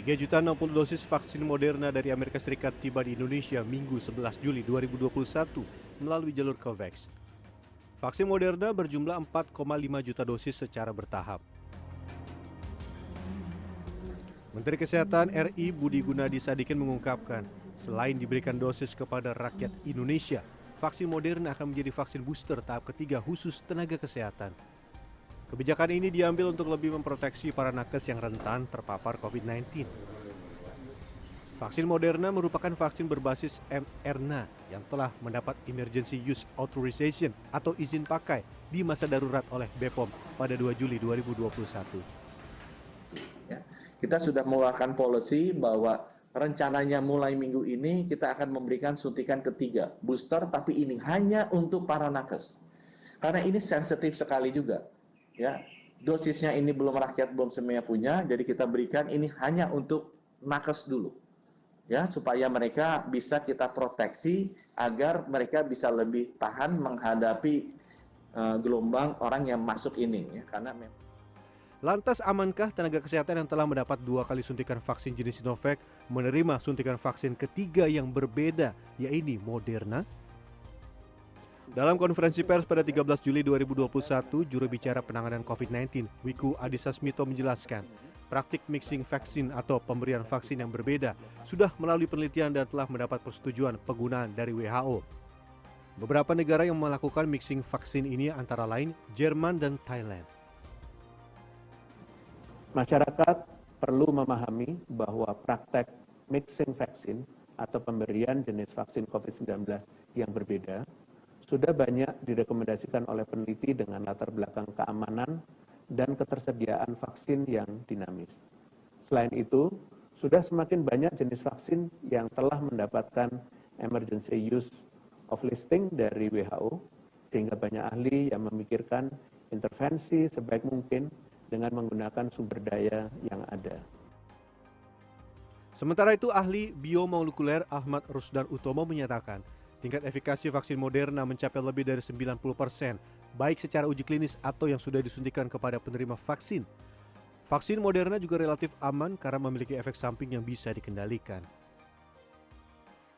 3 juta 60 dosis vaksin Moderna dari Amerika Serikat tiba di Indonesia Minggu 11 Juli 2021 melalui jalur COVAX. Vaksin Moderna berjumlah 4,5 juta dosis secara bertahap. Menteri Kesehatan RI Budi Gunadi Sadikin mengungkapkan, selain diberikan dosis kepada rakyat Indonesia, vaksin Moderna akan menjadi vaksin booster tahap ketiga khusus tenaga kesehatan. Kebijakan ini diambil untuk lebih memproteksi para nakes yang rentan terpapar COVID-19. Vaksin Moderna merupakan vaksin berbasis mRNA yang telah mendapat Emergency Use Authorization atau izin pakai di masa darurat oleh BPOM pada 2 Juli 2021. Ya, kita sudah mengeluarkan policy bahwa rencananya mulai minggu ini kita akan memberikan suntikan ketiga booster tapi ini hanya untuk para nakes. Karena ini sensitif sekali juga. Ya, dosisnya ini belum rakyat belum semuanya punya, jadi kita berikan ini hanya untuk nakes dulu ya supaya mereka bisa kita proteksi agar mereka bisa lebih tahan menghadapi uh, gelombang orang yang masuk ini ya karena memang Lantas amankah tenaga kesehatan yang telah mendapat dua kali suntikan vaksin jenis Sinovac menerima suntikan vaksin ketiga yang berbeda, yaitu Moderna? Dalam konferensi pers pada 13 Juli 2021, juru bicara penanganan COVID-19, Wiku Adhisa Smito menjelaskan, praktik mixing vaksin atau pemberian vaksin yang berbeda sudah melalui penelitian dan telah mendapat persetujuan penggunaan dari WHO. Beberapa negara yang melakukan mixing vaksin ini antara lain Jerman dan Thailand. Masyarakat perlu memahami bahwa praktek mixing vaksin atau pemberian jenis vaksin COVID-19 yang berbeda sudah banyak direkomendasikan oleh peneliti dengan latar belakang keamanan dan ketersediaan vaksin yang dinamis. Selain itu, sudah semakin banyak jenis vaksin yang telah mendapatkan emergency use of listing dari WHO, sehingga banyak ahli yang memikirkan intervensi sebaik mungkin dengan menggunakan sumber daya yang ada. Sementara itu, ahli biomolekuler Ahmad Rusdan Utomo menyatakan, tingkat efikasi vaksin Moderna mencapai lebih dari 90 persen baik secara uji klinis atau yang sudah disuntikan kepada penerima vaksin. Vaksin Moderna juga relatif aman karena memiliki efek samping yang bisa dikendalikan.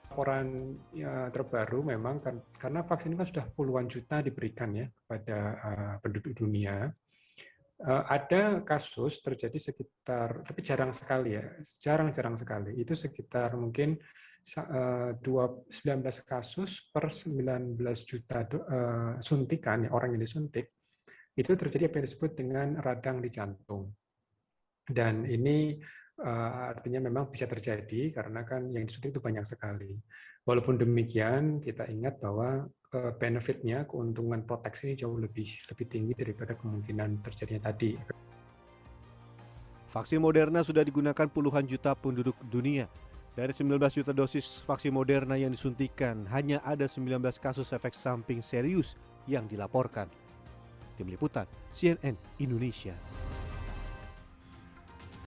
Laporan ya, terbaru memang kan, karena vaksin ini kan sudah puluhan juta diberikan ya kepada uh, penduduk dunia. Uh, ada kasus terjadi sekitar, tapi jarang sekali ya, jarang-jarang sekali. Itu sekitar mungkin 19 eh, kasus per 19 juta uh, suntikan ya orang yang disuntik. Itu terjadi apa yang disebut dengan radang di jantung. Dan ini uh, artinya memang bisa terjadi karena kan yang disuntik itu banyak sekali. Walaupun demikian kita ingat bahwa benefitnya keuntungan proteksi ini jauh lebih lebih tinggi daripada kemungkinan terjadinya tadi. Vaksin Moderna sudah digunakan puluhan juta penduduk dunia dari 19 juta dosis vaksin Moderna yang disuntikan, hanya ada 19 kasus efek samping serius yang dilaporkan. Tim Liputan CNN Indonesia.